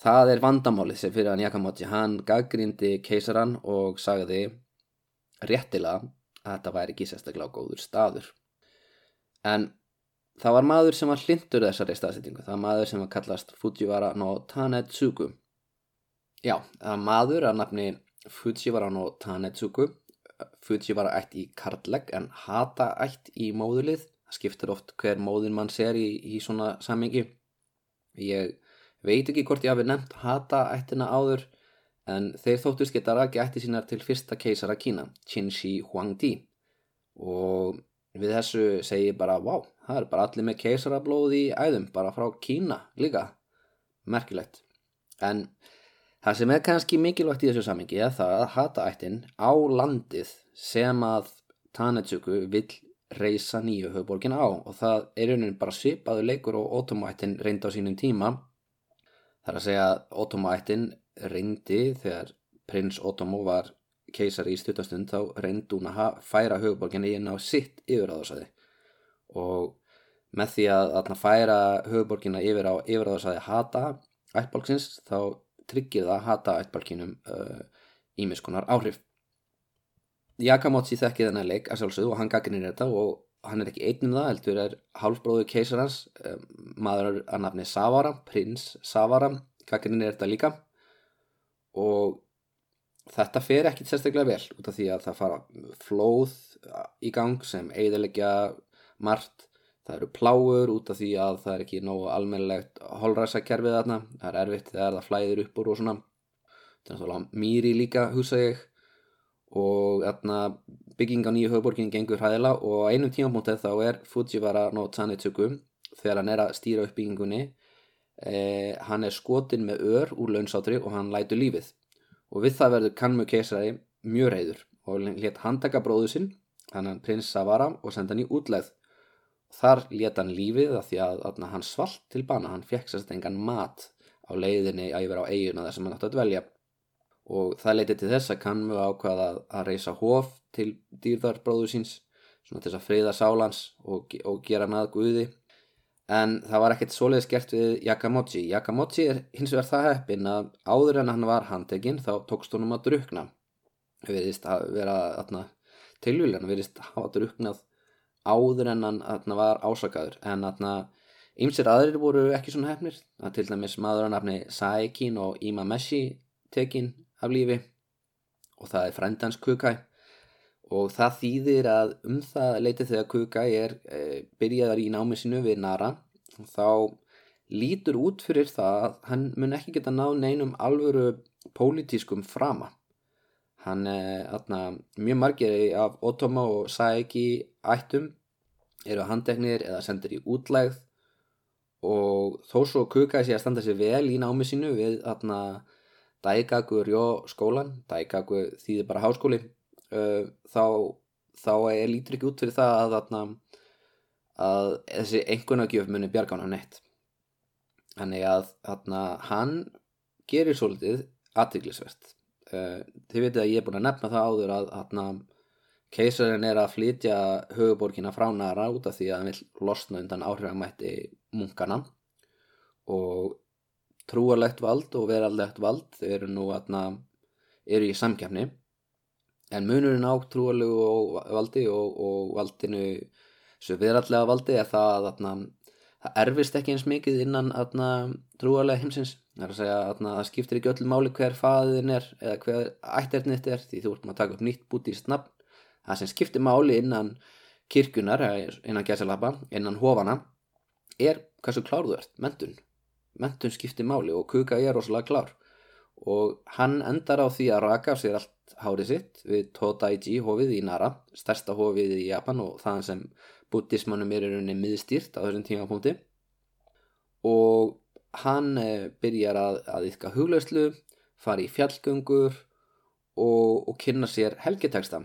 það er vandamálið sem fyrir hann Yakamochi hann gaggrindi keisaran og sagði réttilega að þetta væri ekki sérstaklega góður staður. En það var maður sem var hlindur þessari staðsettingu, það var maður sem var kallast Fujiwara no Tanetsugu. Já, maður að nafni Fujiwara no Tanetsugu, Fujiwara ætt í kartlegg en hata ætt í móðulið, það skiptir oft hver móðin mann ser í, í svona sammingi. Ég veit ekki hvort ég hafi nefnt hata ættina áður, en þeir þóttust geta raki ætti sínar til fyrsta keisara Kína, Qin Shi Huangdi. Og við þessu segi bara, wow, það er bara allir með keisarablóð í æðum, bara frá Kína líka, merkilegt. En það sem er kannski mikilvægt í þessu samingi er það að hata ættin á landið sem að Tanetsuku vill reysa nýju höfuborgin á. Og það er raunin bara svipaðu leikur og Otomo-ættin reyndi á sínum tíma. Þar að segja að Otomo-ættin reyndi þegar prins Otomo var keisari í stutastund þá reyndi hún að færa höfuborginni inn á sitt yfiráðarsæði og með því að, að færa höfuborginna yfir á yfiráðarsæði hata ættbálksins þá tryggir það hata ættbálkinum ímiskunar uh, áhrif. Yakamochi þekkið þennan leik að sjálfsögðu og hann gagginir þetta og hann er ekki einnum það, heldur er hálfbróðu keisarans um, maður að nafni Savara, prins Savara gagginir þetta líka. Og þetta fer ekkit sérstaklega vel út af því að það fara flóð í gang sem eiðilegja margt, það eru pláur út af því að það er ekki nógu almennilegt holræsakerfið þarna, það er erfitt þegar það flæðir upp úr og svona. Þetta er náttúrulega mýri líka hugsa ég. Og þarna bygging á nýju höfuborgin gengur hræðila og á einum tímafmótið þá er Fujiwara no Tanetsuku þegar hann er að stýra upp byggingunni eh, hann er skotin með ör úr launsátri og hann lætu lífið. Og við það verður Kanmu keisari mjög reyður og let handtaka bróðu sinn hann prins Savara og senda hann í útleð þar let hann lífið að því að, að hann svalt til bana hann fekk sérst engan mat á leiðinni að yfir á eiguna þar sem hann átti að dvelja og það leiti til þess að Kanmu ákvaða að reysa hof til dýrðarbróðu síns svona til þess að friða sálans og, og gera hann að guði en það var ekkert svoleiðis gert við Yakamochi. Yakamochi er hins vegar það heppin að áður en hann var handtekinn þá tókst honum að drukna. Það verðist að vera tilvílan, það verðist að hafa druknað áður en hann var ásakaður. En ímsir aðrir voru ekki svona hefnir. Það til dæmis maður að nafni Saikin og Imameshi tekinn af lífi. Og það er frendans Kukai. Og það þýðir að um það leitið þegar Kukai er e, byrjaðar í námið sinu við Nara þá lítur út fyrir það að hann mun ekki geta náð neinum alvöru pólitískum frama. Hann er atna, mjög margir af Otoma og Saeki ættum eru handeknir eða sendir í útlægð og þó svo kukaði sér að standa sér vel í námi sínu við atna, Daigaku Rjó skólan Daigaku þýðir bara háskóli uh, þá, þá er lítur ekki út fyrir það að, atna, að þessi einhvernagjöf muni bjargan á neitt. Þannig að atna, hann gerir svolítið aðtiklisvert uh, þið veitu að ég er búin að nefna það áður að atna, keisarinn er að flytja höfuborgina frá Nara út af því að hann vil losna undan áhrifamætti munkana og trúarlegt vald og veraldlegt vald eru nú atna, eru í samkjafni en munurinn á trúarlegu valdi og, og valdinu svo veraldlega valdi er það að það erfist ekki eins mikið innan trúarlega heimsins. Það er að segja að það skiptir ekki öll máli hver faðin er eða hver ætternitt er því þú ert maður að taka upp nýtt bútist nafn það sem skiptir máli innan kirkunar, innan gæsalappa innan hofana er hversu klár þú ert, mentun mentun skiptir máli og kuka er rosalega klár. Og hann endar á því að raka af sér allt hárið sitt við Todaiji hofið í Nara stærsta hofið í Japan og það sem buddhismannum er rauninni miðstýrt á þessum tímapunkti. Og hann eh, byrjar að, að yfka huglauslu, fari í fjallgöngur og, og kynna sér helgeteksta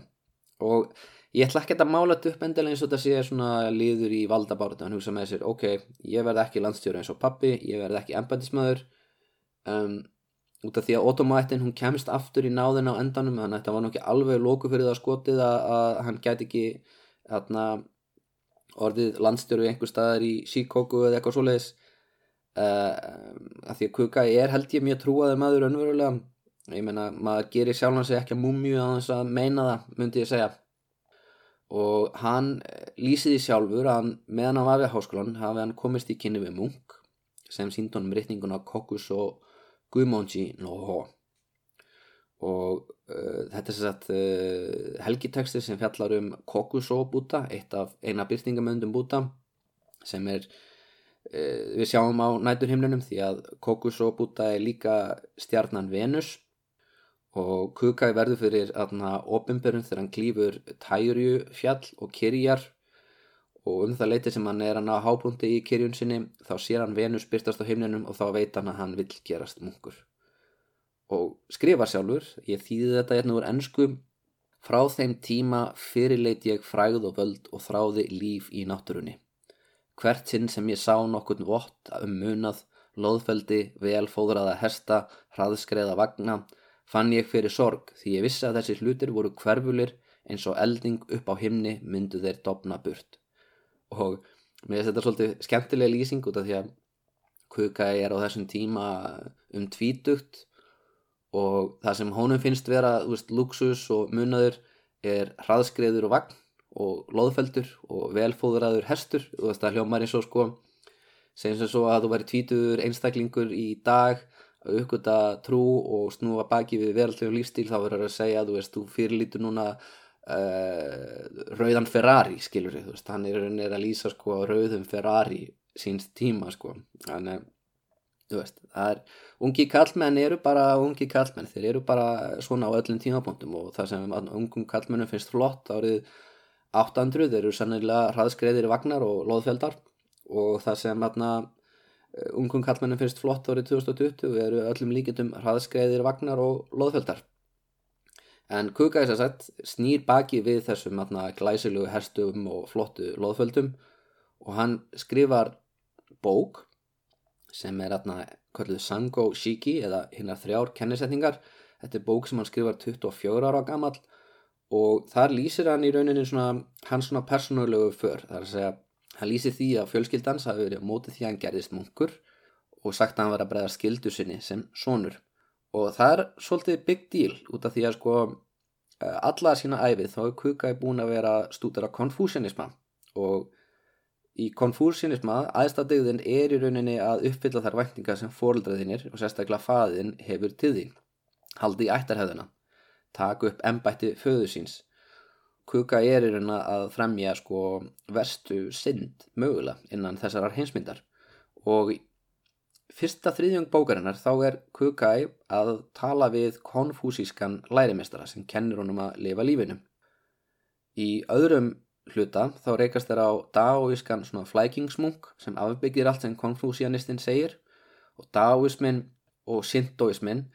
og ég ætla ekki að mála þetta upp endilega eins og þetta sé svona liður í valdabáratu hann hugsa með sér, ok, ég verð ekki landstjóri eins og pappi, ég verð ekki embætismöður um, út af því að Ottomættin hún kemst aftur í náðina á endanum þannig að þetta var nokkið alveg lóku fyrir það skotið að, að hann gæti ekki atna, orðið landstjóri einhver staðar í Shikoku eða eitthvað svoleiðis. Uh, að því að Kuka er held ég mjög trúaður maður önverulega ég meina maður gerir sjálf hans ekki að múmju að hans að meina það myndi ég segja. Og hann eh, lýsiði sjálfur að meðan hann var við háskólan hafi hann komist í kynni við Munk sem sínd honum rittninguna Kokus og Guimonji no Ho. Og uh, þetta er satt uh, helgiteksti sem fjallar um Kokuso búta, eitt af eina byrtingamöndum búta sem er Eh, við sjáum á næturhimnunum því að Kokuso Buddha er líka stjarnan Venus og Kukai verður fyrir ofinbjörn þegar hann klýfur Tæjurju fjall og Kirjar og um það leiti sem hann er hann á hábúndi í Kirjun sinni þá sér hann Venus byrtast á himnunum og þá veit hann að hann vil gerast munkur. Og skrifa sjálfur ég þýði þetta hérna úr ennsku frá þeim tíma fyrirleit ég fræð og völd og þráði líf í náttúrunni. Hvert sinn sem ég sá nokkurn vott um munað, loðfeldi, velfóðraða hesta, hraðskreiða vagna, fann ég fyrir sorg því ég vissi að þessi hlutir voru hverfulir eins og elding upp á himni myndu þeir dopna burt. Og mér finnst þetta svolítið skemmtilega lýsing út af því að Kuka er á þessum tíma um tvítugt og það sem honum finnst vera, veist, luxus og munaður er hraðskreiður og vagn og loðfeldur og velfóðraður hestur og það hljómar eins og sko segjum sem svo að þú væri tvítur einstaklingur í dag að uppgöta trú og snúa baki við veraldlegum lífstíl þá verður að segja að þú veist, þú fyrirlítur núna uh, rauðan Ferrari skilur þið, þú veist, hann er, er að lýsa sko rauðum Ferrari síns tíma sko, þannig þú veist, það er, ungi kallmenn eru bara ungi kallmenn, þeir eru bara svona á öllum tímapunktum og það sem ungum kallmennum finnst flott árið 800 eru sannilega hraðskreiðir vagnar og loðfjöldar og það sem atna, eh, ungum kallmennum finnst flott árið 2020 eru öllum líkitum hraðskreiðir vagnar og loðfjöldar en Kuka þess að sett snýr baki við þessum atna, glæsilugu herstum og flottu loðfjöldum. Og hann skrifar bók sem er atna, kalluð Sango Shiki eða hinnar þrjár kennisetningar. Þetta er bók sem hann skrifar 24 ára gammal og þar lýsir hann í rauninni svona, hans svona persónulegu för. Það er að segja, hann lýsir því að fjölskyldans hafi verið á móti því að hann gerðist munkur og sagt að hann var að breyða skildu sinni sem sonur. Og það er svolítið big deal út af því að sko eh, alla sína æfið þá er Kukai búin að vera stútur af konfúsianisma og í konfúsianisma aðstæðdegðin er í rauninni að uppfylla þær væntingar sem fóreldraðinir og sérstaklega faðin hefur til því haldi í ættarhefðina taka upp ennbætti föðu síns Kuka er í raun að fremja sko verstu synd mögulega innan þessarar heimsmyndar og fyrsta þriðjung bókarinnar þá er Kukai að tala við konfúsískan lærimestara sem kennir honum að lifa lífinu. Í öðrum hluta þá reykast þeir á daoískan svona flækingsmunk sem afbyggir allt sem konfúsianistinn segir og daoísmin og sindóismin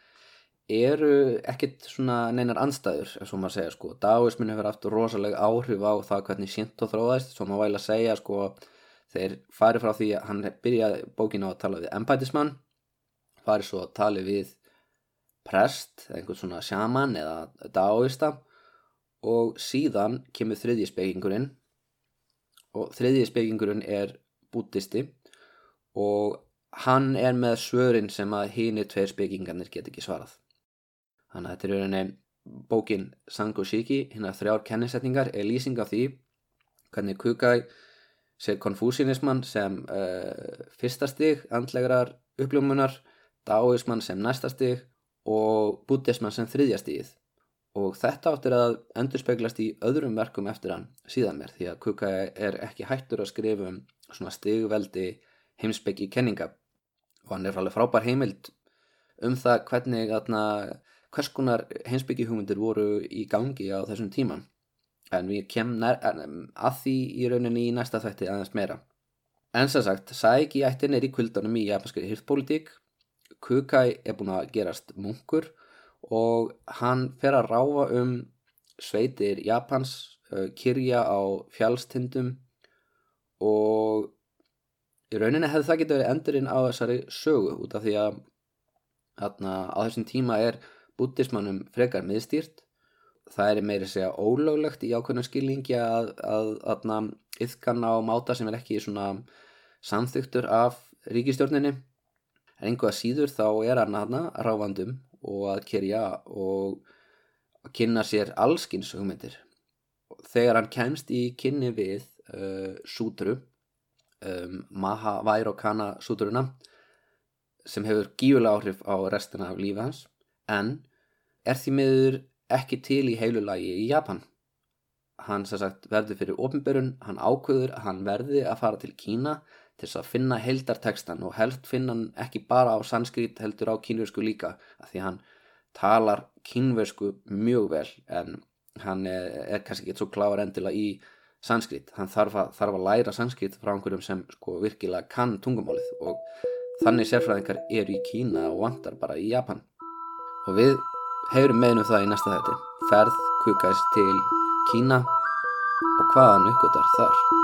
eru ekkit svona neinar anstæður ef svo maður segja sko. Daoísmin hefur haft rosalega áhrif á það hvernig sindó þróðast, svo maður væla að segja sko þeir farið frá því að hann byrjaði bókinu á að tala við embætismann farið svo að tala við prest, einhvern svona sjaman eða daoista og síðan kemur þriðji spekingurinn og þriðji spekingurinn er bútisti og hann er með svörin sem að hínir tveir spekingarnir get ekki svarað þannig að þetta er rauninni bókin Sango Shiki, hérna þrjár kennisetningar er lýsing af því hvernig Kukai sér konfúsinismann sem uh, fyrsta stig andlegrar uppljómunar, daoismann sem næsta stig og buddhismann sem þriðja stigið. Og þetta áttur að endurspeglast í öðrum verkum eftir hann síðan mér því að Kuka er ekki hættur að skrifa um svona stigveldi heimsbyggi kenninga. Og hann er alveg frábær heimild um það hvernig atna, hvers konar heimsbyggi hugmyndir voru í gangi á þessum tíman en við kemum að því í rauninni í næsta þætti aðeins meira. En sem sagt, Saiki ættin er í kvildunum í japanskri hirtpolítík, Kukai er búin að gerast munkur og hann fer að ráfa um sveitir Japans, kyrja á fjálstindum og í rauninni hefði það getið verið endurinn á þessari sögu út af því að þarna, á þessum tíma er búttismannum frekar miðstýrt. Það er meiri segja ólöglegt í ákveðnum skilningi að, að, að, að yfkan á máta sem er ekki svona samþyktur af ríkistjórninni en einhverja síður þá er hann aðna ráfandum og að kerja og að kynna sér allskins hugmyndir. Þegar hann kemst í kynni við uh, sútru um, Maha Vairokana sútruna sem hefur gífulega áhrif á restina af lífi hans en er því miður ekki til í heilu lagi í Japan. Hann sagt, verður fyrir ofnbörun, hann ákvöður að hann verði að fara til Kína til þess að finna heildartekstan og helst finna hann ekki bara á sanskrit heldur á kínversku líka af því hann talar kínversku mjög vel en hann er, er kannski ekki svo kláður endilega í sanskrit. Hann þarf að, þarf að læra sanskrit frá einhverjum sem sko virkilega kann tungumálið og þannig sérfræðingar eru í Kína og vantar bara í Japan. Og við heyrum meðnum það í næsta þætti. Ferð kukæs til Kína og hvaðan uppgötar þar